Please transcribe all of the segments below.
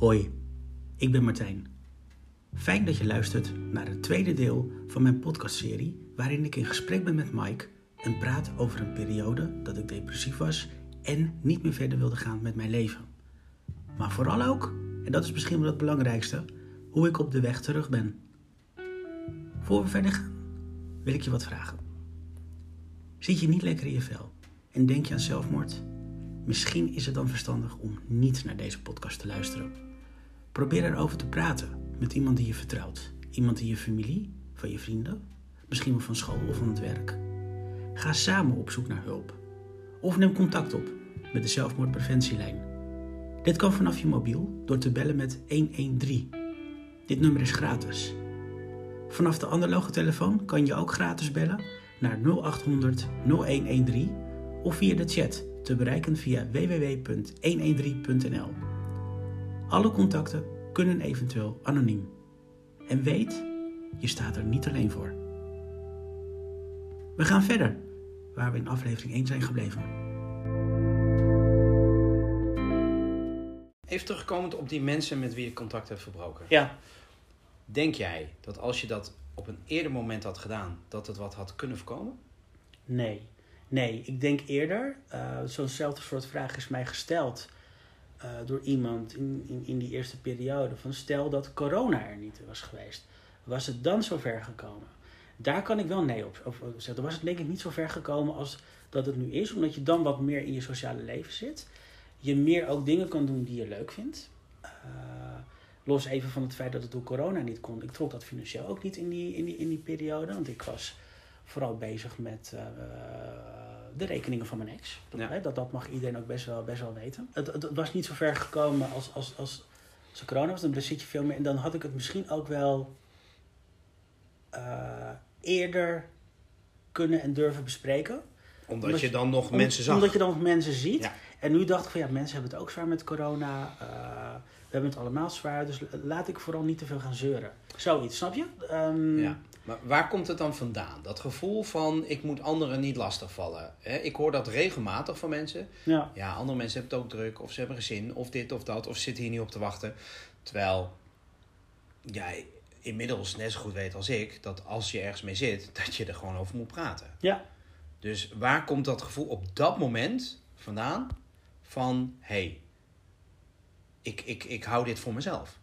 Hoi, ik ben Martijn. Fijn dat je luistert naar het tweede deel van mijn podcastserie, waarin ik in gesprek ben met Mike en praat over een periode dat ik depressief was en niet meer verder wilde gaan met mijn leven. Maar vooral ook, en dat is misschien wel het belangrijkste, hoe ik op de weg terug ben. Voor we verder gaan, wil ik je wat vragen. Zit je niet lekker in je vel en denk je aan zelfmoord? Misschien is het dan verstandig om niet naar deze podcast te luisteren. Probeer erover te praten met iemand die je vertrouwt. Iemand in je familie, van je vrienden, misschien wel van school of van het werk. Ga samen op zoek naar hulp. Of neem contact op met de zelfmoordpreventielijn. Dit kan vanaf je mobiel door te bellen met 113. Dit nummer is gratis. Vanaf de analoge telefoon kan je ook gratis bellen naar 0800 0113 of via de chat te bereiken via www.113.nl. Alle contacten kunnen eventueel anoniem. En weet, je staat er niet alleen voor. We gaan verder, waar we in aflevering 1 zijn gebleven. Even terugkomend op die mensen met wie je contact hebt verbroken. Ja, Denk jij dat als je dat op een eerder moment had gedaan, dat het wat had kunnen voorkomen? nee. Nee, ik denk eerder, eh zo'nzelfde soort vraag is mij gesteld eh, door iemand in, in, in die eerste periode. Van stel dat corona er niet was geweest, was het dan zover gekomen? Daar kan ik wel nee op, zeggen. Was het denk ik niet zo ver gekomen als dat het nu is, omdat je dan wat meer in je sociale leven zit. Je meer ook dingen kan doen die je leuk vindt. Eh, los even van het feit dat het door corona niet kon. Ik trok dat financieel ook niet in die, in die, in die periode, want ik was vooral bezig met eh, de rekeningen van mijn ex. Dat, Ja. hè, dat, dat mag iedereen ook best wel, best wel weten. Het, het, het was niet zo ver gekomen als, als, als, als corona was. Dan zit je veel meer. En dan had ik het misschien ook wel eh, eerder kunnen en durven bespreken. Omdat, Omdat je dan nog Om- mensen zag. Omdat je dan nog mensen ziet. Ja. En nu dacht ik van ja, mensen hebben het ook zwaar met corona. Eh, we hebben het allemaal zwaar. Dus laat ik vooral niet te veel gaan zeuren. Zoiets, snap je? Ehm, Ja. Maar waar komt het dan vandaan? Dat gevoel van ik moet anderen niet lastigvallen. Ik hoor dat regelmatig van mensen. ja. Ja, andere mensen hebben het ook druk, of ze hebben gezin, of dit of dat, of ze zitten hier niet op te wachten. Terwijl jij inmiddels net zo goed weet als ik dat als je ergens mee zit, dat je er gewoon over moet praten. ja. Dus waar komt dat gevoel op dat moment vandaan van hé, hey, ik, ik, ik hou dit voor mezelf?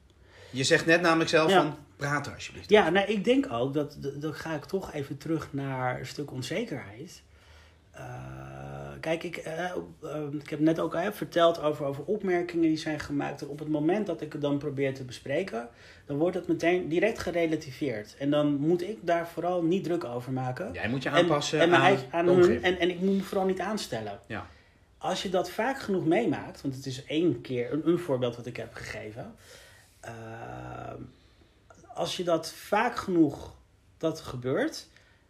Je zegt net namelijk zelf Ja. van praat er alsjeblieft. Ja, nou, ik denk ook dat, dat- dan ga ik toch even terug naar een stuk onzekerheid. Eh, kijk, ik, eh, eh, ik heb net ook verteld over, over opmerkingen die zijn gemaakt. En op het moment dat ik het dan probeer te bespreken, dan wordt het meteen direct gerelativeerd. En dan moet ik daar vooral niet druk over maken. Jij moet je aanpassen en, en, aan, hun, en ik moet me vooral niet aanstellen. Ja. Als je dat vaak genoeg meemaakt, want het is één keer een, een voorbeeld wat ik heb gegeven. Eh, als je dat vaak genoeg dat gebeurt,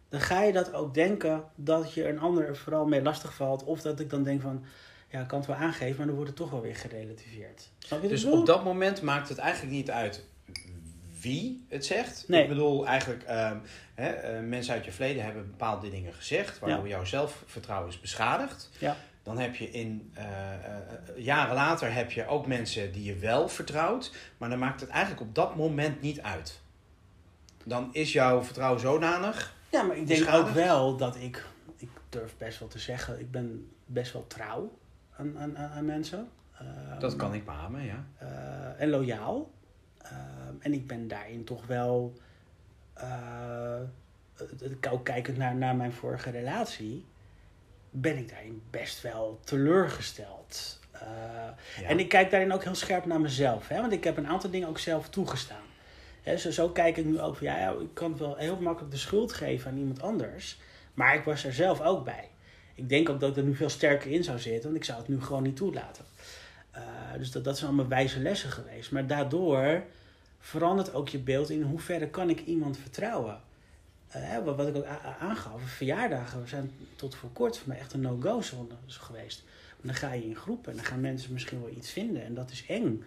dan ga je dat ook denken dat je een ander er vooral mee lastig valt. Of dat ik dan denk van, ja, ik kan het wel aangeven, maar dan wordt het toch wel weer gerelativeerd. Dus op dat moment maakt het eigenlijk niet uit wie het zegt. Nee. Ik bedoel eigenlijk, ehm, hè, eh, mensen uit je verleden hebben bepaalde dingen gezegd, waardoor Ja. jouw zelfvertrouwen is beschadigd. Ja. Dan heb je in eh, eh, jaren later heb je ook mensen die je wel vertrouwt, maar dan maakt het eigenlijk op dat moment niet uit. Dan is jouw vertrouwen zodanig. Ja, maar ik denk Beschadigd? ook wel dat ik, ik durf best wel te zeggen, ik ben best wel trouw aan, aan, aan mensen. Dat Ehm, kan ik beamen, ja. eh, en loyaal. Ehm, en ik ben daarin toch wel, ook kijkend naar, naar mijn vorige relatie, ben ik daarin best wel teleurgesteld. Eh, Ja. En ik kijk daarin ook heel scherp naar mezelf, hè? want ik heb een aantal dingen ook zelf toegestaan. Hè, zo, zo kijk ik nu ook van, ja, ja, ik kan wel heel makkelijk de schuld geven aan iemand anders, maar ik was er zelf ook bij. Ik denk ook dat ik er nu veel sterker in zou zitten, want ik zou het nu gewoon niet toelaten. Eh, dus dat, dat zijn allemaal wijze lessen geweest. Maar daardoor verandert ook je beeld in hoeverre kan ik iemand vertrouwen. Eh, wat, ik ook aangaf, verjaardagen zijn tot voor kort voor mij echt een no-go zone geweest. Dan ga je in groepen en dan gaan mensen misschien wel iets vinden en dat is eng.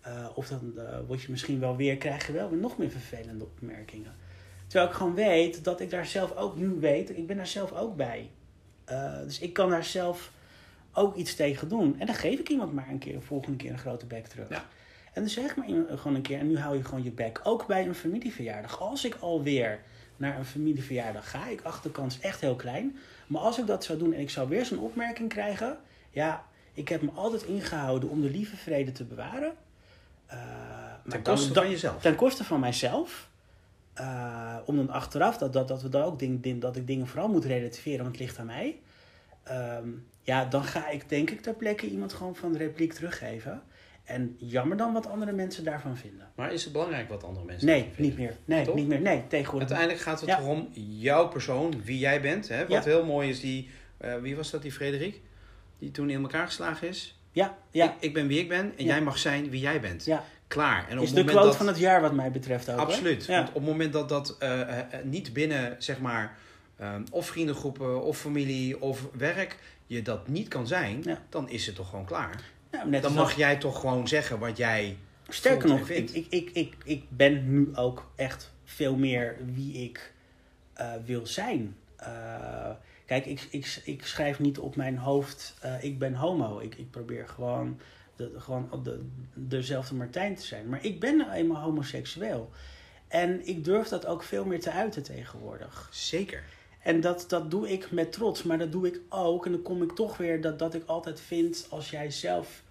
Eh, of dan eh, word je misschien wel weer, krijg je wel weer nog meer vervelende opmerkingen. Terwijl ik gewoon weet dat ik daar zelf ook nu weet, ik ben daar zelf ook bij. Dus ik kan daar zelf ook iets tegen doen. En dan geef ik iemand maar een keer, een volgende keer een grote bek terug. Ja. En dan zeg maar gewoon een keer, en nu hou je gewoon je bek. Ook bij een familieverjaardag. Als ik alweer naar een familieverjaardag ga, ik acht de kans echt heel klein. Maar als ik dat zou doen en ik zou weer zo'n opmerking krijgen, ja, ik heb me altijd ingehouden om de lieve vrede te bewaren. Uh, ten koste van jezelf. Ten koste van mijzelf. Uh, om dan achteraf dat, dat, dat, we dan ook ding, dat ik dingen vooral moet relativeren, want het ligt aan mij. Um, ja, dan ga ik denk ik ter plekke iemand gewoon van de repliek teruggeven. En jammer dan wat andere mensen daarvan vinden. Maar is het belangrijk wat andere mensen Nee, niet meer. Nee, niet meer. Nee, tegenwoordig. Uiteindelijk gaat het ja. om jouw persoon, wie jij bent. Hè? Wat heel mooi is, die, uh, wie was dat, die Frederik? Die toen in elkaar geslagen is. Ja, ja. Ik, ik ben wie ik ben en jij mag zijn wie jij bent. Ja. Klaar. En op is de quote dat... van het jaar wat mij betreft ook. Absoluut. Want op het moment dat dat uh, uh, niet binnen, zeg maar, um, of vriendengroepen of familie of werk je dat niet kan zijn, dan is het toch gewoon klaar. Dan mag jij toch gewoon zeggen wat jij. Sterker nog, ik, ik, ik, ik, ik ben nu ook echt veel meer wie ik uh, wil zijn. Uh, kijk, ik, ik, ik schrijf niet op mijn hoofd, uh, ik ben homo. Ik, ik probeer gewoon, de, gewoon de, dezelfde Martijn te zijn. Maar ik ben nou eenmaal homoseksueel. En ik durf dat ook veel meer te uiten tegenwoordig. Zeker. En dat, dat doe ik met trots, maar dat doe ik ook. En dan kom ik toch weer dat, dat ik altijd vind als jij zelf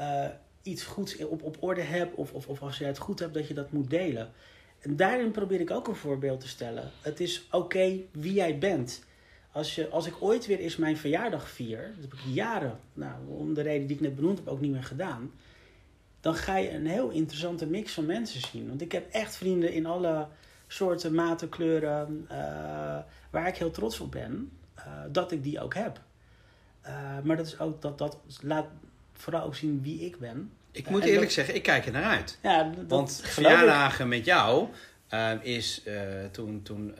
uh, iets goeds op, op orde hebt, of, of, of als jij het goed hebt, dat je dat moet delen. En daarin probeer ik ook een voorbeeld te stellen. Het is oké wie jij bent. Als, je, als ik ooit weer eens mijn verjaardag vier, dat heb ik jaren, nou, om de reden die ik net benoemd heb, ook niet meer gedaan. Dan ga je een heel interessante mix van mensen zien. Want ik heb echt vrienden in alle soorten, maten, kleuren, uh, waar ik heel trots op ben, uh, dat ik die ook heb. Maar dat is ook dat, dat laat vooral ook zien wie ik ben. Ik moet eerlijk zeggen, ik kijk er naar uit. Ja, dat, Want verjaardagen met jou is toen, toen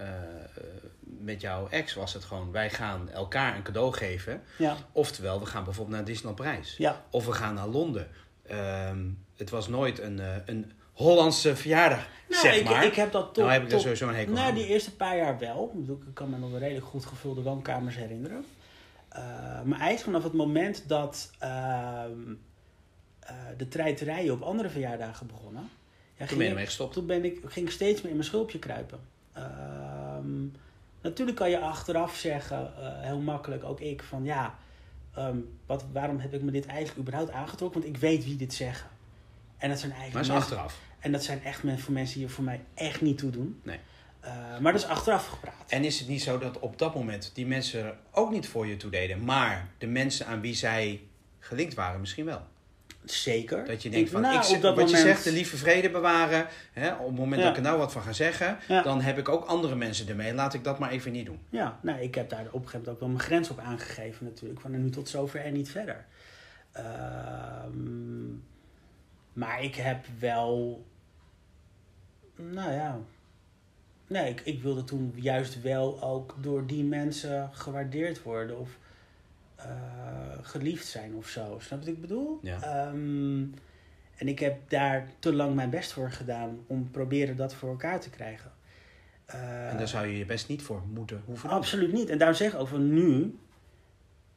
met jouw ex was het gewoon, wij gaan elkaar een cadeau geven. Ja. Oftewel, we gaan bijvoorbeeld naar Disneyland Parijs. Ja. Of we gaan naar Londen. Um, het was nooit een, een Hollandse verjaardag, nou, zeg maar. Ik, ik heb dat toch... Nou heb ik er sowieso een hekel Nou, die eerste paar jaar wel. Ik kan me nog een redelijk goed gevulde woonkamers herinneren. Uh, maar eigenlijk vanaf het moment dat uh, uh, de treiterijen op andere verjaardagen begonnen... Ja, toen ben je ermee gestopt? Toen ben ik, ging ik steeds meer in mijn schulpje kruipen. Ehm, natuurlijk kan je achteraf zeggen, eh, heel makkelijk, ook ik, van ja... Um, wat, waarom heb ik me dit eigenlijk überhaupt aangetrokken? Want ik weet wie dit zeggen. En dat zijn eigenlijk. Maar is achteraf. En dat zijn echt voor mensen die er voor mij echt niet toe doen. Nee. Uh, maar dat is achteraf gepraat. En is het niet zo dat op dat moment die mensen er ook niet voor je toe deden, maar de mensen aan wie zij gelinkt waren misschien wel? Zeker. Dat je denkt van, nou, ik, wat moment... je zegt, de lieve vrede bewaren. Hè, op het moment ja. dat ik er nou wat van ga zeggen, ja. dan heb ik ook andere mensen ermee. Laat ik dat maar even niet doen. Ja, nou, ik heb daar op een gegeven moment ook wel mijn grens op aangegeven natuurlijk. Van nu tot zover en niet verder. Uh, maar ik heb wel. Nou ja. Nee, ik, ik wilde toen juist wel ook door die mensen gewaardeerd worden of uh, geliefd zijn of zo. Snap je wat ik bedoel? Ja. Um, en ik heb daar te lang mijn best voor gedaan om proberen dat voor elkaar te krijgen. Uh, en daar zou je je best niet voor moeten hoeven. Absoluut niet. En daarom zeg ik ook van nu.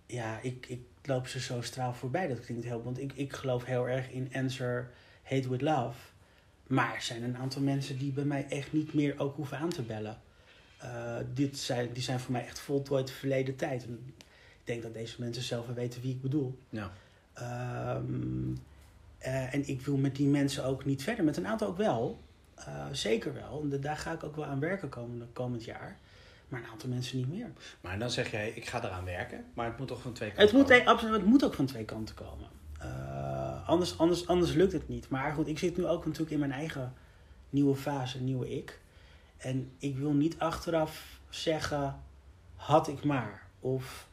Ja, ik, ik loop ze zo straal voorbij. Dat klinkt heel. Want ik, ik geloof heel erg in answer Hate with Love. Maar er zijn een aantal mensen die bij mij echt niet meer ook hoeven aan te bellen. Uh, dit zijn, die zijn voor mij echt voltooid verleden tijd. En ik denk dat deze mensen zelf wel weten wie ik bedoel. Ja. Um, uh, en ik wil met die mensen ook niet verder. Met een aantal ook wel. Uh, zeker wel. En daar ga ik ook wel aan werken komend, komend jaar. Maar een aantal mensen niet meer. Maar dan zeg jij, ik ga eraan werken. Maar het moet toch van twee kanten het moet, komen? Absoluut, het moet ook van twee kanten komen. Uh, anders, anders, anders lukt het niet. Maar goed, ik zit nu ook natuurlijk in mijn eigen nieuwe fase, nieuwe ik. En ik wil niet achteraf zeggen, had ik maar. Of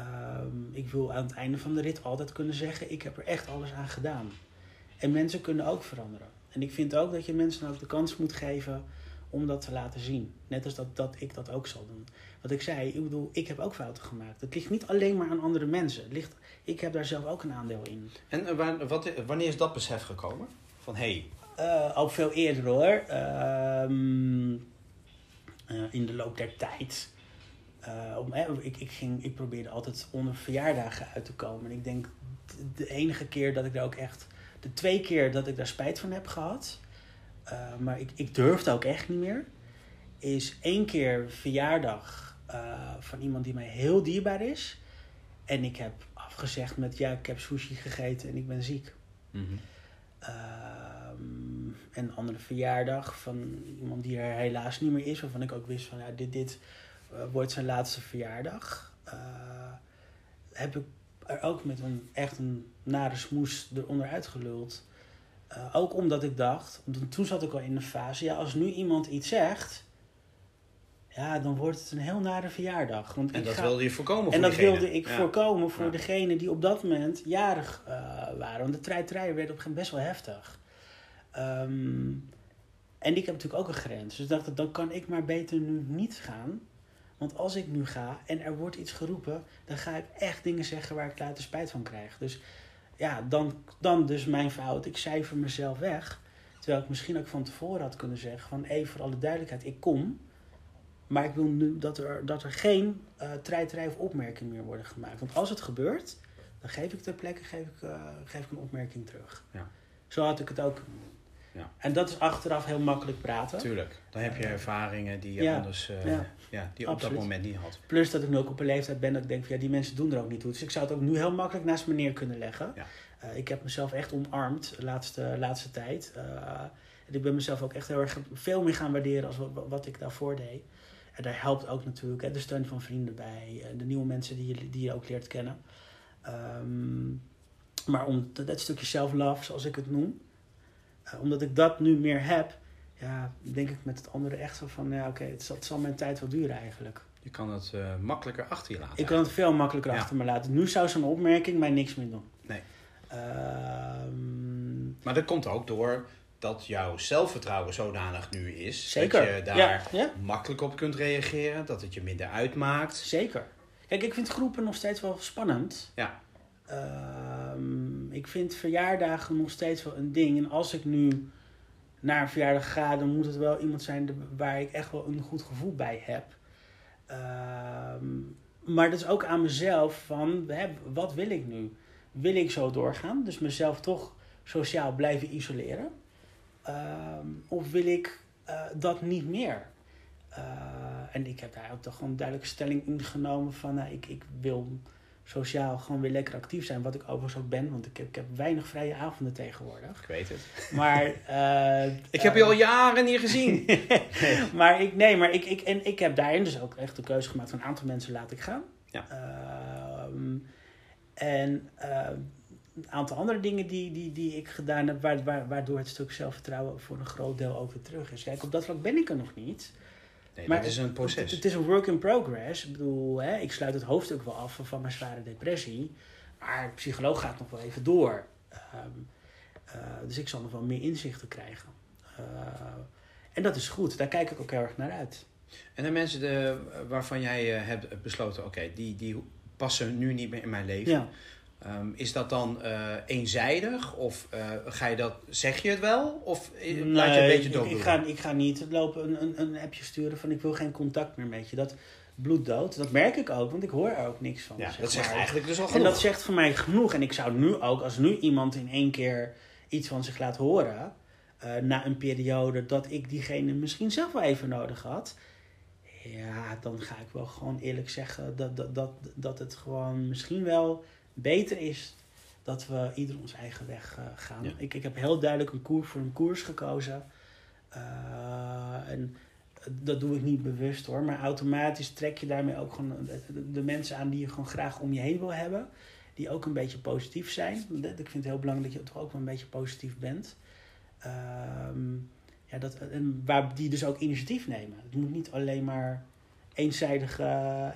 um, ik wil aan het einde van de rit altijd kunnen zeggen, ik heb er echt alles aan gedaan. En mensen kunnen ook veranderen. En ik vind ook dat je mensen ook de kans moet geven om dat te laten zien. Net als dat, dat ik dat ook zal doen. Wat ik zei, ik bedoel, ik heb ook fouten gemaakt. Het ligt niet alleen maar aan andere mensen. Het ligt, ik heb daar zelf ook een aandeel in. En uh, wat, wanneer is dat besef gekomen? Van hé. Hey. Uh, ook veel eerder hoor. Uh, in de loop der tijd. Om, ik, ik, ging, ik probeerde altijd onder verjaardagen uit te komen. En ik denk de enige keer dat ik er ook echt de twee keer dat ik daar spijt van heb gehad, maar ik, ik durfde ook echt niet meer, is één keer verjaardag van iemand die mij heel dierbaar is. En ik heb afgezegd met ja, ik heb sushi gegeten en ik ben ziek. Mm en een andere verjaardag van iemand die er helaas niet meer is, waarvan ik ook wist van ja, dit, dit uh, wordt zijn laatste verjaardag. Uh, heb ik er ook met een echt een nare smoes eronder uitgeluld. Uh, ook omdat ik dacht, toen zat ik al in de fase, ja, als nu iemand iets zegt, ja, dan wordt het een heel nare verjaardag. Want en dat wilde je voorkomen voor En dat diegene. wilde ik voorkomen voor degene die op dat moment jarig waren. Want de treiterij werd op een gegeven moment best wel heftig. Um, en ik heb natuurlijk ook een grens. Dus ik dacht, dan kan ik maar beter nu niet gaan. Want als ik nu ga en er wordt iets geroepen, dan ga ik echt dingen zeggen waar ik later spijt van krijg. Dus ja, dan, dan dus mijn fout. Ik cijfer mezelf weg. Terwijl ik misschien ook van tevoren had kunnen zeggen: van even voor alle duidelijkheid, ik kom. Maar ik wil nu dat er, dat er geen uh, treiterij of opmerking meer worden gemaakt. Want als het gebeurt, dan geef ik ter plekke geef ik, uh, geef ik een opmerking terug. Ja. Zo had ik het ook ja. En dat is achteraf heel makkelijk praten. Tuurlijk. Dan heb je ervaringen die je anders uh, ja. ja. die op dat moment niet had. Plus dat ik nu ook op een leeftijd ben dat ik denk van ja, die mensen doen er ook niet toe. Dus ik zou het ook nu heel makkelijk naast me neer kunnen leggen. Ja. Uh, ik heb mezelf echt omarmd de laatste, laatste tijd. Uh, en ik ben mezelf ook echt heel erg veel meer gaan waarderen als wat, wat ik daarvoor deed. En daar helpt ook natuurlijk hè, de steun van vrienden bij. De nieuwe mensen die je, die je ook leert kennen. Um, maar om dat stukje self-love, zoals ik het noem uh, omdat ik dat nu meer heb, ja, denk ik met het andere echt zo van, ja, oké, het, het, zal mijn tijd wel duren eigenlijk. Je kan het uh, makkelijker achter je laten. Ik kan het veel makkelijker achter me laten. Nu zou zo'n opmerking mij niks meer doen. Nee. Um, maar dat komt ook door dat jouw zelfvertrouwen zodanig nu is. Zeker. Dat je daar ja, ja. makkelijk op kunt reageren. Dat het je minder uitmaakt. Zeker. Kijk, ik vind groepen nog steeds wel spannend. Ja. Um, ik vind verjaardagen nog steeds wel een ding. En als ik nu naar een verjaardag ga, dan moet het wel iemand zijn waar ik echt wel een goed gevoel bij heb. Um, maar dat is ook aan mezelf van, hè, wat wil ik nu? Wil ik zo doorgaan? Dus mezelf toch sociaal blijven isoleren? Um, of wil ik uh, dat niet meer? Uh, en ik heb daar ook toch gewoon duidelijke stelling ingenomen van, nou, ik, ik wil sociaal gewoon weer lekker actief zijn. Wat ik overigens ook ben, want ik heb, ik heb weinig vrije avonden tegenwoordig. Ik weet het. Maar... Uh, ik heb je al jaren niet gezien. maar ik, nee, maar ik, ik, en ik heb daarin dus ook echt de keuze gemaakt van een aantal mensen laat ik gaan. Ja. Uh, en een aantal andere dingen die, die, die ik gedaan heb, waardoor het stuk zelfvertrouwen voor een groot deel ook weer terug is. Kijk, op dat vlak ben ik er nog niet. Nee, maar het is een proces. Het, het, is een work in progress. Ik bedoel, hè, ik sluit het hoofdstuk wel af van mijn zware depressie. Maar de psycholoog gaat nog wel even door. Um, uh, dus ik zal nog wel meer inzichten krijgen. Uh, en dat is goed. Daar kijk ik ook heel erg naar uit. En de mensen de, waarvan jij uh, hebt besloten, oké, die, die passen nu niet meer in mijn leven. Ja. Um, is dat dan uh, eenzijdig? Of uh, ga je dat, zeg je het wel? Of nee, laat je een beetje dood? Ik, ik, ga, ik ga niet lopen een, een, een appje sturen van ik wil geen contact meer met je. Dat bloeddood, dat merk ik ook, want ik hoor er ook niks van. Ja, dat zegt eigenlijk dus al genoeg. En dat zegt voor mij genoeg. En ik zou nu ook, als nu iemand in één keer iets van zich laat horen, uh, na een periode dat ik diegene misschien zelf wel even nodig had. Ja, dan ga ik wel gewoon eerlijk zeggen dat, dat, dat, dat het gewoon misschien wel beter is dat we ieder ons eigen weg uh, gaan. Ik, ik heb heel duidelijk een koers voor een koers gekozen. Uh, en dat doe ik niet bewust hoor, maar automatisch trek je daarmee ook gewoon de, de, mensen aan die je gewoon graag om je heen wil hebben. Die ook een beetje positief zijn. Ik vind het heel belangrijk dat je toch ook wel een beetje positief bent. Uh, ja, dat, en waar die dus ook initiatief nemen. Het moet niet alleen maar eenzijdige.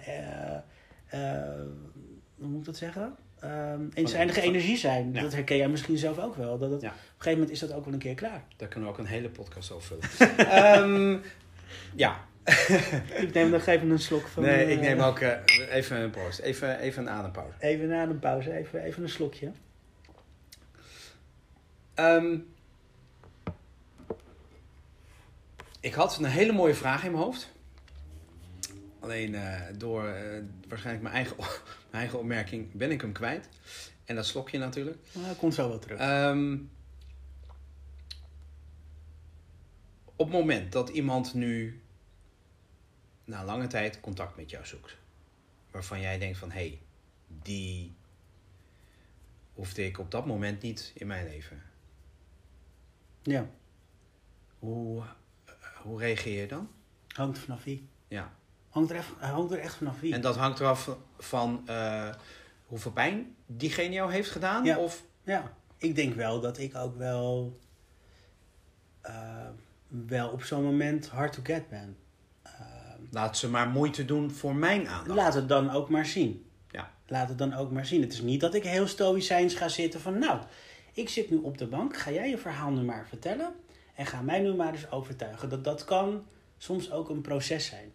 hoe moet ik dat zeggen? Um, eenzijdige van, energie zijn. Dat herken jij misschien zelf ook wel. Dat het, Op een gegeven moment is dat ook wel een keer klaar. Daar kunnen we ook een hele podcast over vullen. um, ja. ik neem nog even een slok van... Nee, ik neem ook uh, even een pauze. Even, even een adempauze. Even een adempauze. Even, even een slokje. Um, ik had een hele mooie vraag in mijn hoofd. Alleen uh, door uh, waarschijnlijk mijn eigen, mijn eigen opmerking ben ik hem kwijt. En dat slok je natuurlijk. Nou, komt zo wel terug. Ehm, op het moment dat iemand nu na lange tijd contact met jou zoekt, waarvan jij denkt van hé, hey, die hoefde ik op dat moment niet in mijn leven. Ja. Hoe, hoe reageer je dan? Hangt vanaf wie. Ja. Hangt er, echt, hangt er echt vanaf wie. En dat hangt eraf van uh, hoeveel pijn diegene jou heeft gedaan? Ja. Of... ja, ik denk wel dat ik ook wel, uh, wel op zo'n moment hard to get ben. Uh, Laat ze maar moeite doen voor mijn aandacht. Laat het dan ook maar zien. Ja. Laat het dan ook maar zien. Het is niet dat ik heel stoïcijns ga zitten van... nou, ik zit nu op de bank, ga jij je verhaal nu maar vertellen... en ga mij nu maar eens overtuigen. Dat, dat kan soms ook een proces zijn.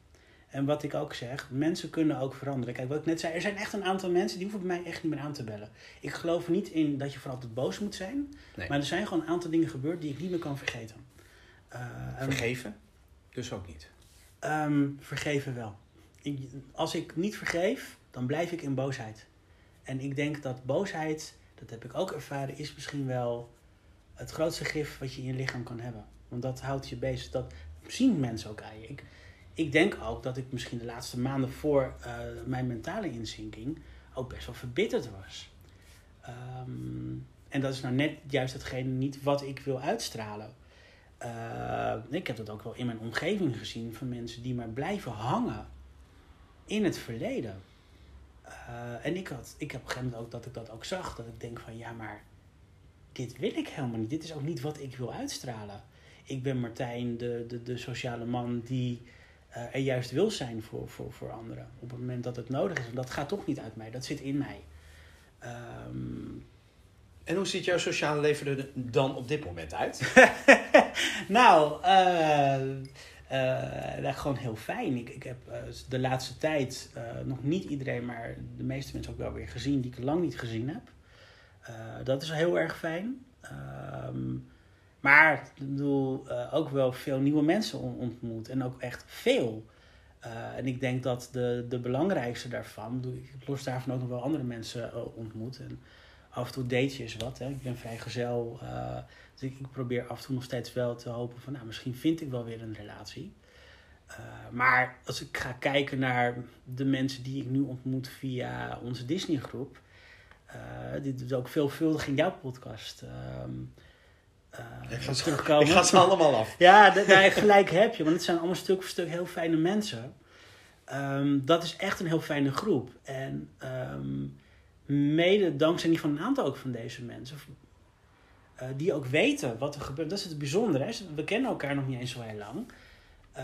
En wat ik ook zeg, mensen kunnen ook veranderen. Kijk, wat ik net zei, er zijn echt een aantal mensen die hoeven bij mij echt niet meer aan te bellen. Ik geloof niet in dat je voor altijd boos moet zijn. Nee. Maar er zijn gewoon een aantal dingen gebeurd die ik niet meer kan vergeten. Uh, Vergeven? Dus ook niet? Um, vergeven wel. Ik, als ik niet vergeef, dan blijf ik in boosheid. En ik denk dat boosheid, dat heb ik ook ervaren, is misschien wel het grootste gif wat je in je lichaam kan hebben. Want dat houdt je bezig. Dat zien mensen ook aan je. Ik, ik denk ook dat ik misschien de laatste maanden voor uh, mijn mentale inzinking ook best wel verbitterd was. Um, en dat is nou net juist hetgene niet wat ik wil uitstralen. Uh, ik heb dat ook wel in mijn omgeving gezien van mensen die maar blijven hangen in het verleden. Uh, en ik, had, ik heb op ook dat ik dat ook zag. Dat ik denk van ja, maar dit wil ik helemaal niet. Dit is ook niet wat ik wil uitstralen. Ik ben Martijn, de, de, de sociale man die uh, er juist wil zijn voor, voor, voor anderen. Op het moment dat het nodig is. En dat gaat toch niet uit mij, dat zit in mij. Um, en hoe ziet jouw sociale leven er dan op dit moment uit? nou, uh, uh, gewoon heel fijn. Ik, ik heb de laatste tijd nog niet iedereen, maar de meeste mensen ook wel weer gezien die ik lang niet gezien heb. dat is heel erg fijn. Um, maar ik bedoel, ook wel veel nieuwe mensen ontmoet. En ook echt veel. en ik denk dat de, de belangrijkste daarvan, ik los daarvan ook nog wel andere mensen ontmoet. En, af en toe date je eens wat. Hè. Ik ben vrijgezel. Uh, dus ik, probeer af en toe nog steeds wel te hopen van... nou, misschien vind ik wel weer een relatie. Maar als ik ga kijken naar de mensen die ik nu ontmoet via onze Disney-groep... Uh, dit is ook veelvuldig in jouw podcast... ik, ga terugkomen. ik ga ze allemaal af. ja, daar gelijk heb je. Want het zijn allemaal stuk voor stuk heel fijne mensen. Um, dat is echt een heel fijne groep. En... Um, mede dankzij die van een aantal ook van deze mensen. Uh, die ook weten wat er gebeurt. Dat is het bijzondere. Hè? We kennen elkaar nog niet eens zo heel lang. Uh,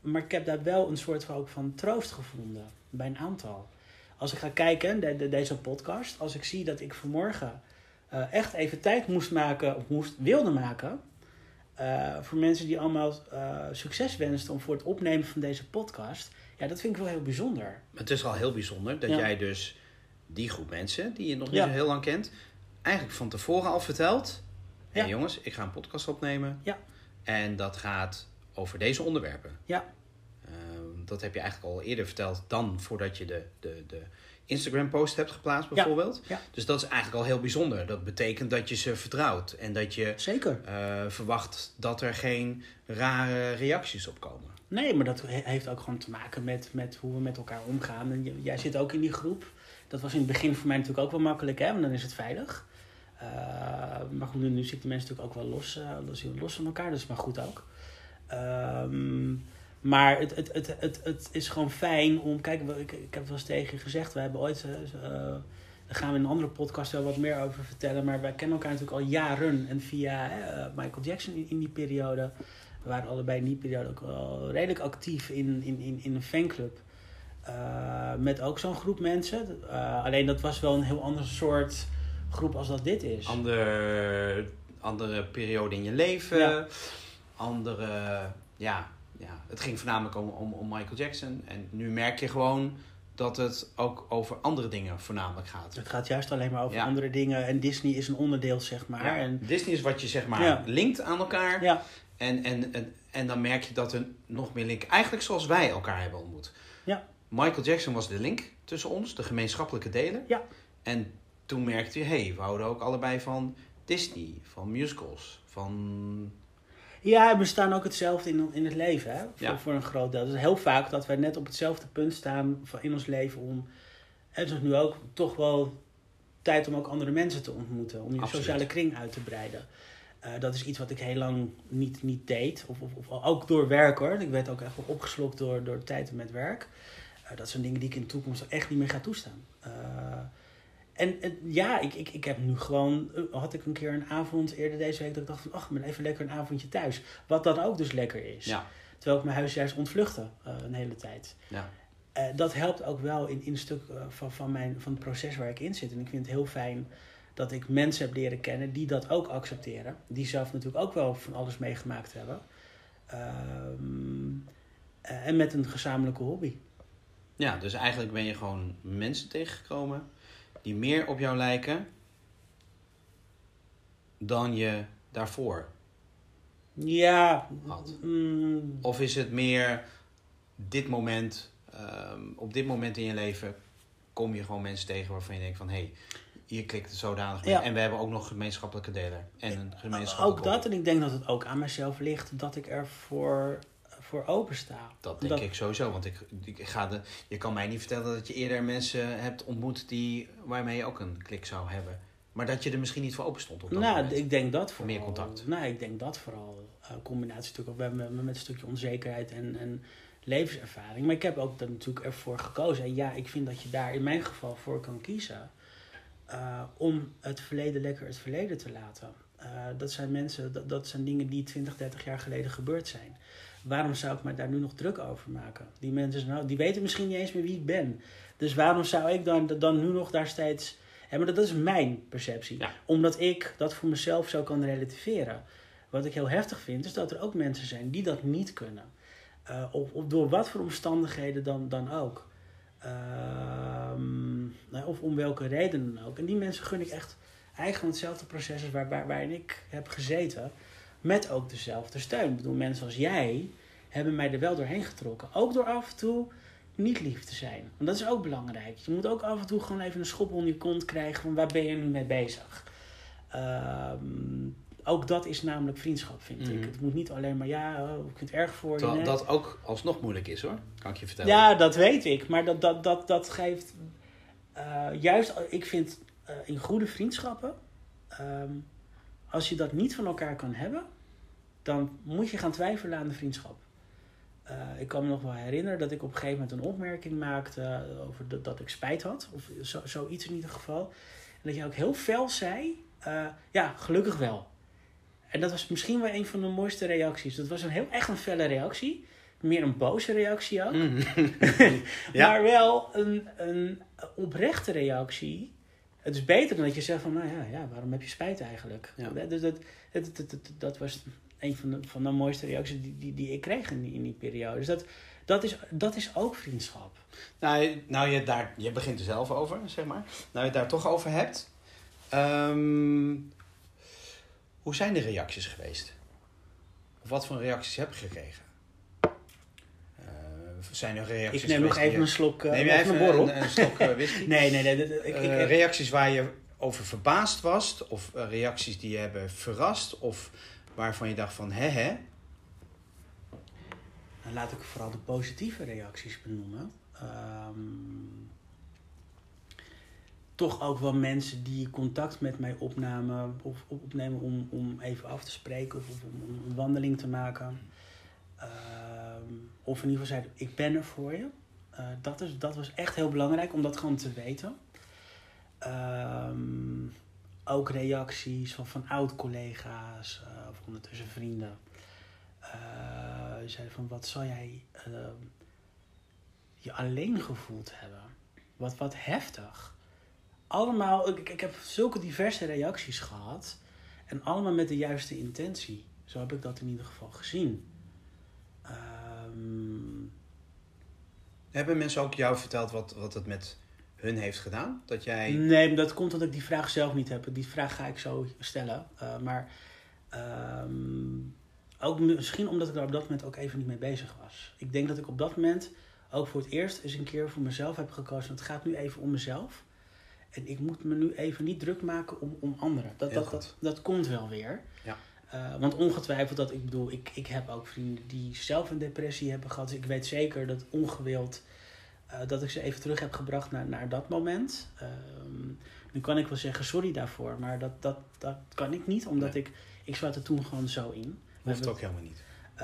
maar ik heb daar wel een soort van, ook van troost gevonden. Bij een aantal. Als ik ga kijken, de, de, deze podcast. Als ik zie dat ik vanmorgen uh, echt even tijd moest maken. Of moest, wilde maken. voor mensen die allemaal succes wensten om voor het opnemen van deze podcast. Ja, dat vind ik wel heel bijzonder. Het is al heel bijzonder dat ja. jij dus die groep mensen die je nog niet ja. zo heel lang kent, eigenlijk van tevoren al vertelt: ja. Hey jongens, ik ga een podcast opnemen. Ja. En dat gaat over deze onderwerpen. Ja. Dat heb je eigenlijk al eerder verteld dan voordat je de, de, de Instagram-post hebt geplaatst, bijvoorbeeld. Ja. Dus dat is eigenlijk al heel bijzonder. Dat betekent dat je ze vertrouwt en dat je Zeker. Uh, verwacht dat er geen rare reacties op komen. Nee, maar dat heeft ook gewoon te maken met, met hoe we met elkaar omgaan. En jij zit ook in die groep. Dat was in het begin voor mij natuurlijk ook wel makkelijk, hè, want dan is het veilig. Uh, maar goed, nu, nu zitten mensen natuurlijk ook wel los, uh, los van elkaar, dat is maar goed ook. Um, maar het, het, het, het, het is gewoon fijn om. Kijk, ik, ik heb het wel eens tegen je gezegd. We hebben ooit. Uh, daar gaan we in een andere podcast wel wat meer over vertellen. Maar wij kennen elkaar natuurlijk al jaren. En via Michael Jackson in, in, die periode. We waren allebei in die periode ook wel redelijk actief in, in, in, in een fanclub. Uh, met ook zo'n groep mensen. Alleen dat was wel een heel ander soort groep als dat dit is. Andere, andere periode in je leven. Ja. Andere, ja, ja. Het ging voornamelijk om, om, om Michael Jackson. En nu merk je gewoon dat het ook over andere dingen voornamelijk gaat. Het gaat juist alleen maar over ja. andere dingen. En Disney is een onderdeel, zeg maar. Ja, en... Disney is wat je, zeg maar, linkt aan elkaar. Ja. En, en, en, en dan merk je dat er nog meer link... Eigenlijk zoals wij elkaar hebben ontmoet. Ja. Michael Jackson was de link tussen ons, de gemeenschappelijke delen. Ja. En toen merkte je, hé, hey, we houden ook allebei van Disney, van musicals, van... Ja, we staan ook hetzelfde in, in het leven, hè? Voor, ja. voor een groot deel. Dus heel vaak dat wij net op hetzelfde punt staan in ons leven om... En dus nu ook toch wel tijd om ook andere mensen te ontmoeten. Om je sociale kring uit te breiden. Uh, dat is iets wat ik heel lang niet, niet deed. Of, of, of, ook door werk hoor. Ik werd ook echt wel opgeslokt door, door tijd met werk. Uh, dat zijn dingen die ik in de toekomst echt niet meer ga toestaan. Uh, en, en, ja, ik, ik, ik heb nu gewoon, had ik een keer een avond eerder deze week dat ik dacht van, ach, ben even lekker een avondje thuis. Wat dan ook dus lekker is. Ja. Terwijl ik mijn huis juist ontvluchtte een hele tijd. Ja. dat helpt ook wel in, in een stuk van, van, mijn, van het proces waar ik in zit. En ik vind het heel fijn dat ik mensen heb leren kennen die dat ook accepteren. Die zelf natuurlijk ook wel van alles meegemaakt hebben. Ehm, en met een gezamenlijke hobby. Ja, dus eigenlijk ben je gewoon mensen tegengekomen die meer op jou lijken dan je daarvoor ja, had. Mm. of is het meer dit moment, ehm, op dit moment in je leven kom je gewoon mensen tegen waarvan je denkt van hé, hey, je klikt het zodanig mee. En we hebben ook nog gemeenschappelijke delen. En een gemeenschappelijke Ook dat, en ik denk dat het ook aan mezelf ligt dat ik er voor, voor open sta. Dat denk ik sowieso, want ik, ik ga de, je kan mij niet vertellen dat je eerder mensen hebt ontmoet die, waarmee je ook een klik zou hebben. Maar dat je er misschien niet voor open stond op dat Nou, ik denk dat vooral. Meer contact. Nou, ik denk dat vooral. Uh, combinatie natuurlijk ook met, met een stukje onzekerheid en, en levenservaring. Maar ik heb ook natuurlijk ervoor gekozen. En ja, ik vind dat je daar in mijn geval voor kan kiezen. Uh, om het verleden lekker het verleden te laten. Uh, dat zijn mensen, dat, dat zijn dingen die 20, 30 jaar geleden gebeurd zijn. Waarom zou ik me daar nu nog druk over maken? Die mensen nou, die weten misschien niet eens meer wie ik ben. Dus waarom zou ik dan, dan nu nog daar steeds. Hè, maar dat, dat is mijn perceptie. Omdat ik dat voor mezelf zo kan relativeren. Wat ik heel heftig vind, is dat er ook mensen zijn die dat niet kunnen. Uh, of, of, door wat voor omstandigheden dan, dan ook. Nou, of om welke reden dan ook. En die mensen gun ik echt eigenlijk hetzelfde proces waar, waar, waarin ik heb gezeten. Met ook dezelfde steun. Ik bedoel, mensen als jij hebben mij er wel doorheen getrokken. Ook door af en toe niet lief te zijn. Want dat is ook belangrijk. Je moet ook af en toe gewoon even een schop onder je kont krijgen van waar ben je nu mee bezig. Um, ook dat is namelijk vriendschap, vind ik. Mhm. Het moet niet alleen maar, ja, oh, ik vind het erg voor je. Dat ook alsnog moeilijk is hoor, kan ik je vertellen. Ja, dat weet ik. Maar dat, dat, dat, dat geeft. Uh, juist, ik vind uh, in goede vriendschappen. Um, als je dat niet van elkaar kan hebben, dan moet je gaan twijfelen aan de vriendschap. Uh, ik kan me nog wel herinneren dat ik op een gegeven moment een opmerking maakte over dat, dat ik spijt had. Of zo, zoiets in ieder geval. En dat je ook heel fel zei: Ja, gelukkig wel. En dat was misschien wel een van de mooiste reacties. Dat was een heel echt een felle reactie. Meer een boze reactie ook. Mm. Maar wel een, een oprechte reactie. Het is beter dan dat je zegt van, nou ja, ja waarom heb je spijt eigenlijk? Ja. Dus dat, dat, dat, dat, was een van de, van de mooiste reacties die, die, die ik kreeg in die, in die periode. Dus dat, dat, is, dat is ook vriendschap. Nou, nou je, daar, je begint er zelf over, zeg maar. Nou je het daar toch over hebt. Um, hoe zijn de reacties geweest? Of wat voor reacties heb je gekregen? Uh, zijn er reacties Ik neem nog even een slok uh, Neem jij even een, borrel? Een, een slok uh, whisky? nee, nee, nee. ik, ik, reacties waar je over verbaasd was? Of reacties die je hebben verrast? Of waarvan je dacht van, hè hè? Dan laat ik vooral de positieve reacties benoemen. Um, toch ook wel mensen die contact met mij opnamen of opnemen om, om even af te spreken of, om, een wandeling te maken. Ehm, of in ieder geval zeiden, ik ben er voor je. Uh, dat, is, dat was echt heel belangrijk om dat gewoon te weten. Ehm, ook reacties van, van oud-collega's uh, of ondertussen vrienden. Uh, zeiden van, wat zal jij ehm, je alleen gevoeld hebben? Wat, wat heftig allemaal, ik, ik heb zulke diverse reacties gehad. En allemaal met de juiste intentie. Zo heb ik dat in ieder geval gezien. Um... Hebben mensen ook jou verteld wat, wat het met hun heeft gedaan? Dat jij... Nee, dat komt omdat ik die vraag zelf niet heb. Die vraag ga ik zo stellen. Uh, maar um, ook misschien omdat ik daar op dat moment ook even niet mee bezig was. Ik denk dat ik op dat moment ook voor het eerst eens een keer voor mezelf heb gekozen. Het gaat nu even om mezelf. En ik moet me nu even niet druk maken om, om anderen. Dat, dat, dat, dat, komt wel weer. Ja. Uh, want ongetwijfeld dat, ik bedoel, ik, ik heb ook vrienden die zelf een depressie hebben gehad. Dus ik weet zeker dat ongewild, uh, dat ik ze even terug heb gebracht naar, naar dat moment. Ehm, nu kan ik wel zeggen sorry daarvoor, maar dat, dat, dat kan ik niet, omdat ik, ik zat er toen gewoon zo in. Hoeft ook helemaal niet. Uh,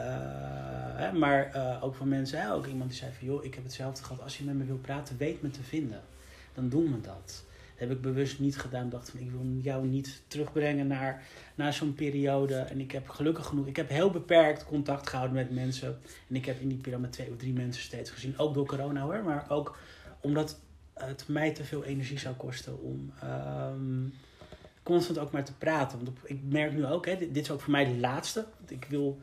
hè, maar ook van mensen, hè, ook iemand die zei van joh, ik heb hetzelfde gehad. Als je met me wil praten, weet me te vinden. Dan doen we dat heb ik bewust niet gedaan. Ik dacht van, ik wil jou niet terugbrengen naar, naar zo'n periode. En ik heb gelukkig genoeg, ik heb heel beperkt contact gehouden met mensen. En ik heb in die periode twee of drie mensen steeds gezien. Ook door corona hoor, maar ook omdat het mij te veel energie zou kosten om ehm, constant ook maar te praten. Want ik merk nu ook, hè, dit, is ook voor mij de laatste. Ik wil,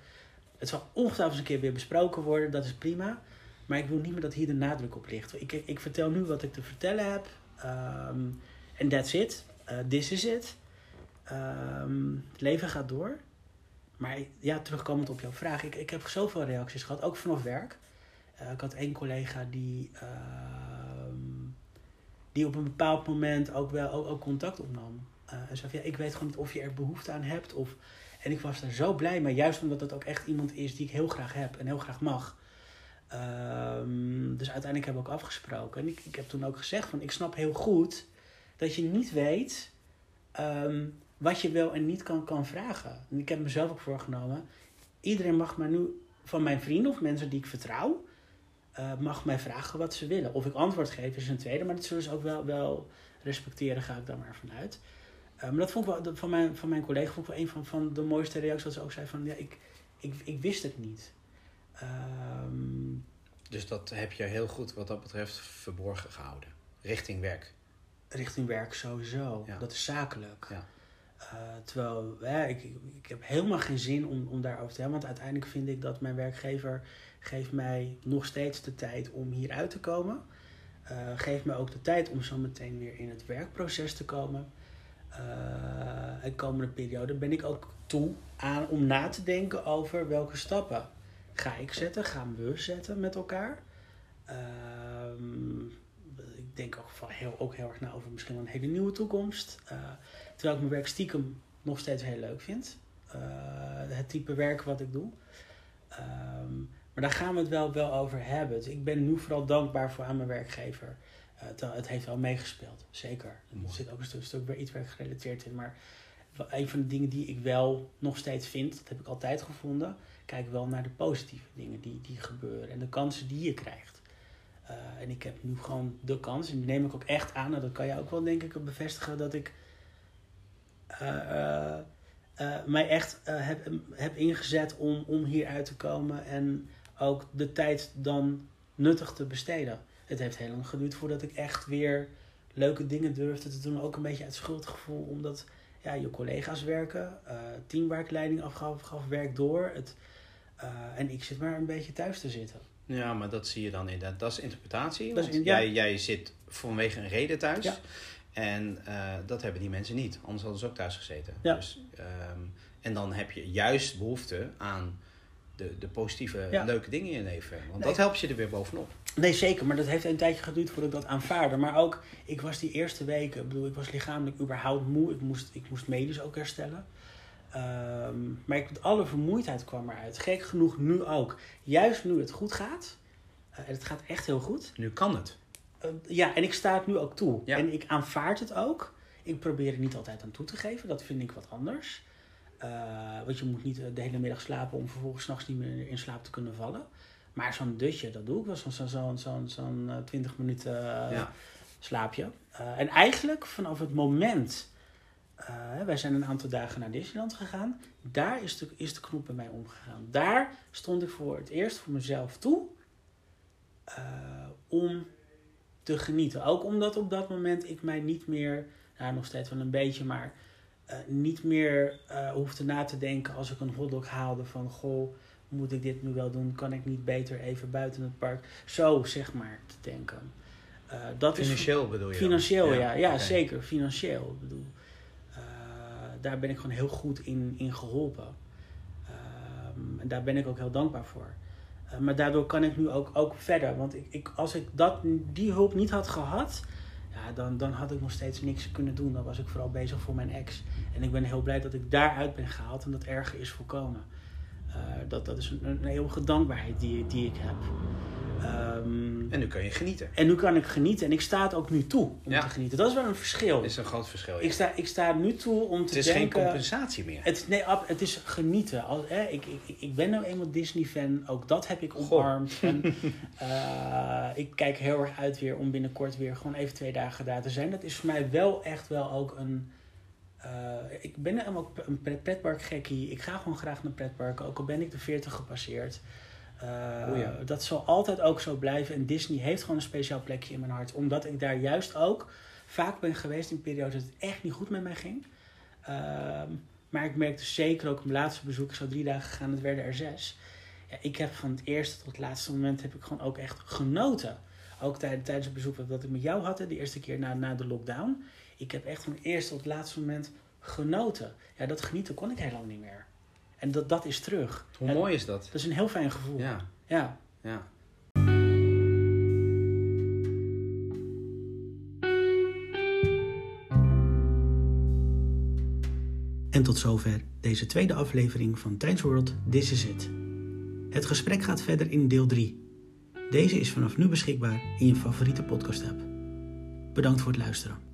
het zal ongetwijfeld eens een keer weer besproken worden, dat is prima. Maar ik wil niet meer dat hier de nadruk op ligt. Ik, ik vertel nu wat ik te vertellen heb. Ehm, en that's it. Uh, this is it. Um, het leven gaat door. Maar ja, terugkomend op jouw vraag. Ik, ik heb zoveel reacties gehad, ook vanaf werk. Uh, ik had één collega die, uh, die op een bepaald moment ook wel ook, ook contact opnam. Uh, en zei ja, ik weet gewoon niet of je er behoefte aan hebt. Of... En ik was daar zo blij mee, juist omdat het ook echt iemand is die ik heel graag heb en heel graag mag. Um, dus uiteindelijk hebben we ook afgesproken. En ik, ik heb toen ook gezegd van, ik snap heel goed dat je niet weet um, wat je wel en niet kan, kan vragen. En ik heb mezelf ook voorgenomen. Iedereen mag maar nu van mijn vrienden of mensen die ik vertrouw, uh, mag mij vragen wat ze willen. Of ik antwoord geef is een tweede, maar dat zullen ze ook wel, wel respecteren, ga ik daar maar vanuit. Uh, maar dat vond ik wel, van mijn, van mijn collega vond ik wel een van, van de mooiste reacties. Dat ze ook zei van, ja, ik, ik, ik wist het niet. Um, dus dat heb je heel goed wat dat betreft verborgen gehouden. Richting werk richting werk sowieso. Dat is zakelijk. Ja. Uh, terwijl ik, ik heb helemaal geen zin om, om daarover te hebben. Want uiteindelijk vind ik dat mijn werkgever geeft mij nog steeds de tijd om hier uit te komen. Uh, geeft mij ook de tijd om zo meteen weer in het werkproces te komen. Uh, de komende periode ben ik ook toe aan om na te denken over welke stappen ga ik zetten, gaan we zetten met elkaar. Ehm denk ook, van heel, ook heel erg na over misschien wel een hele nieuwe toekomst. Uh, terwijl ik mijn werk stiekem nog steeds heel leuk vind. Uh, het type werk wat ik doe. Um, maar daar gaan we het wel, wel over hebben. Dus ik ben nu vooral dankbaar voor aan mijn werkgever. Uh, het heeft wel meegespeeld, zeker. Er zit ook een stuk, stuk bij iets werk gerelateerd in. Maar een van de dingen die ik wel nog steeds vind, dat heb ik altijd gevonden, kijk wel naar de positieve dingen die, die gebeuren en de kansen die je krijgt. Uh, en ik heb nu gewoon de kans, en die neem ik ook echt aan, en dat kan je ook wel denk ik bevestigen, dat ik uh, mij echt heb, heb ingezet om, om hier uit te komen en ook de tijd dan nuttig te besteden. Het heeft heel lang geduurd voordat ik echt weer leuke dingen durfde te doen. Ook een beetje uit schuldgevoel, omdat ja, je collega's werken, teamwerkleiding afgaf, gaf werk door. Het, en ik zit maar een beetje thuis te zitten. Ja, maar dat zie je dan in dat, dat is interpretatie. Dat is jij, jij zit vanwege een reden thuis. Ja. En uh, dat hebben die mensen niet. Anders hadden ze ook thuis gezeten. Ja. Dus, um, en dan heb je juist behoefte aan de, de positieve, leuke dingen in je leven. Want dat helpt je er weer bovenop. Nee, zeker. Maar dat heeft een tijdje geduurd voordat ik dat aanvaarde. Maar ook, ik was die eerste weken, ik bedoel, ik was lichamelijk überhaupt moe. Ik moest, ik moest medisch ook herstellen. Um, maar ik, alle vermoeidheid kwam eruit. Gek genoeg nu ook. Juist nu het goed gaat. Uh, het gaat echt heel goed. Nu kan het. Uh, ja, en ik sta het nu ook toe. Ja. En ik aanvaard het ook. Ik probeer er niet altijd aan toe te geven. Dat vind ik wat anders. Uh, want je moet niet de hele middag slapen om vervolgens s'nachts niet meer in slaap te kunnen vallen. Maar zo'n dutje, dat doe ik wel. Zo'n zo'n zo'n zo'n zo'n 20 minuten ja. slaapje. en eigenlijk vanaf het moment uh, wij zijn een aantal dagen naar Disneyland gegaan. Daar is de, is de knop bij mij omgegaan. Daar stond ik voor het eerst voor mezelf toe uh, om te genieten. Ook omdat op dat moment ik mij niet meer, nou nog steeds wel een beetje, maar uh, niet meer hoefde na te denken als ik een hotdog haalde van goh, moet ik dit nu wel doen? Kan ik niet beter even buiten het park? Zo zeg maar te denken. dat financieel is, bedoel je? Financieel, ja, ja, ja zeker. Financieel. Ik bedoel, daar ben ik gewoon heel goed in, in geholpen. Ehm, en daar ben ik ook heel dankbaar voor. Uh, maar daardoor kan ik nu ook, ook verder. Want ik, ik, als ik dat, die hulp niet had gehad, ja, dan, dan had ik nog steeds niks kunnen doen. Dan was ik vooral bezig voor mijn ex. En ik ben heel blij dat ik daaruit ben gehaald en dat erger is voorkomen. Uh, dat, dat is een, een eeuwige dankbaarheid die, die ik heb. Um, en nu kan je genieten. En nu kan ik genieten. En ik sta het ook nu toe om te genieten. Dat is wel een verschil. Dat is een groot verschil. Ja. Ik, sta, ik sta nu toe om te denken... Het is geen compensatie meer. Het, nee, het is genieten. Als, hè, ik, ik, ik ben nou eenmaal Disney-fan. Ook dat heb ik omarmd. En, uh, ik kijk heel erg uit weer om binnenkort weer gewoon even twee dagen daar te zijn. Dat is voor mij wel echt wel ook een... Uh, ik ben helemaal een pretparkgekkie. Ik ga gewoon graag naar pretparken. Ook al ben ik de 40 gepasseerd. Uh, Dat zal altijd ook zo blijven. En Disney heeft gewoon een speciaal plekje in mijn hart. Omdat ik daar juist ook vaak ben geweest in periodes dat het echt niet goed met mij ging. Uh, maar ik merkte zeker ook op mijn laatste bezoek, ik zou drie dagen gegaan, het werden er zes. Ja, ik heb van het eerste tot het laatste moment heb ik gewoon ook echt genoten. Ook tijdens, tijdens het bezoek dat ik met jou had, de eerste keer na, na de lockdown. Ik heb echt van het eerste tot het laatste moment genoten. Ja, dat genieten kon ik heel lang niet meer. En dat, dat is terug. Hoe mooi is dat? Dat is een heel fijn gevoel. Ja. Ja. ja. En tot zover deze tweede aflevering van Tijdens World This Is It. Het gesprek gaat verder in deel 3. Deze is vanaf nu beschikbaar in je favoriete podcast app. Bedankt voor het luisteren.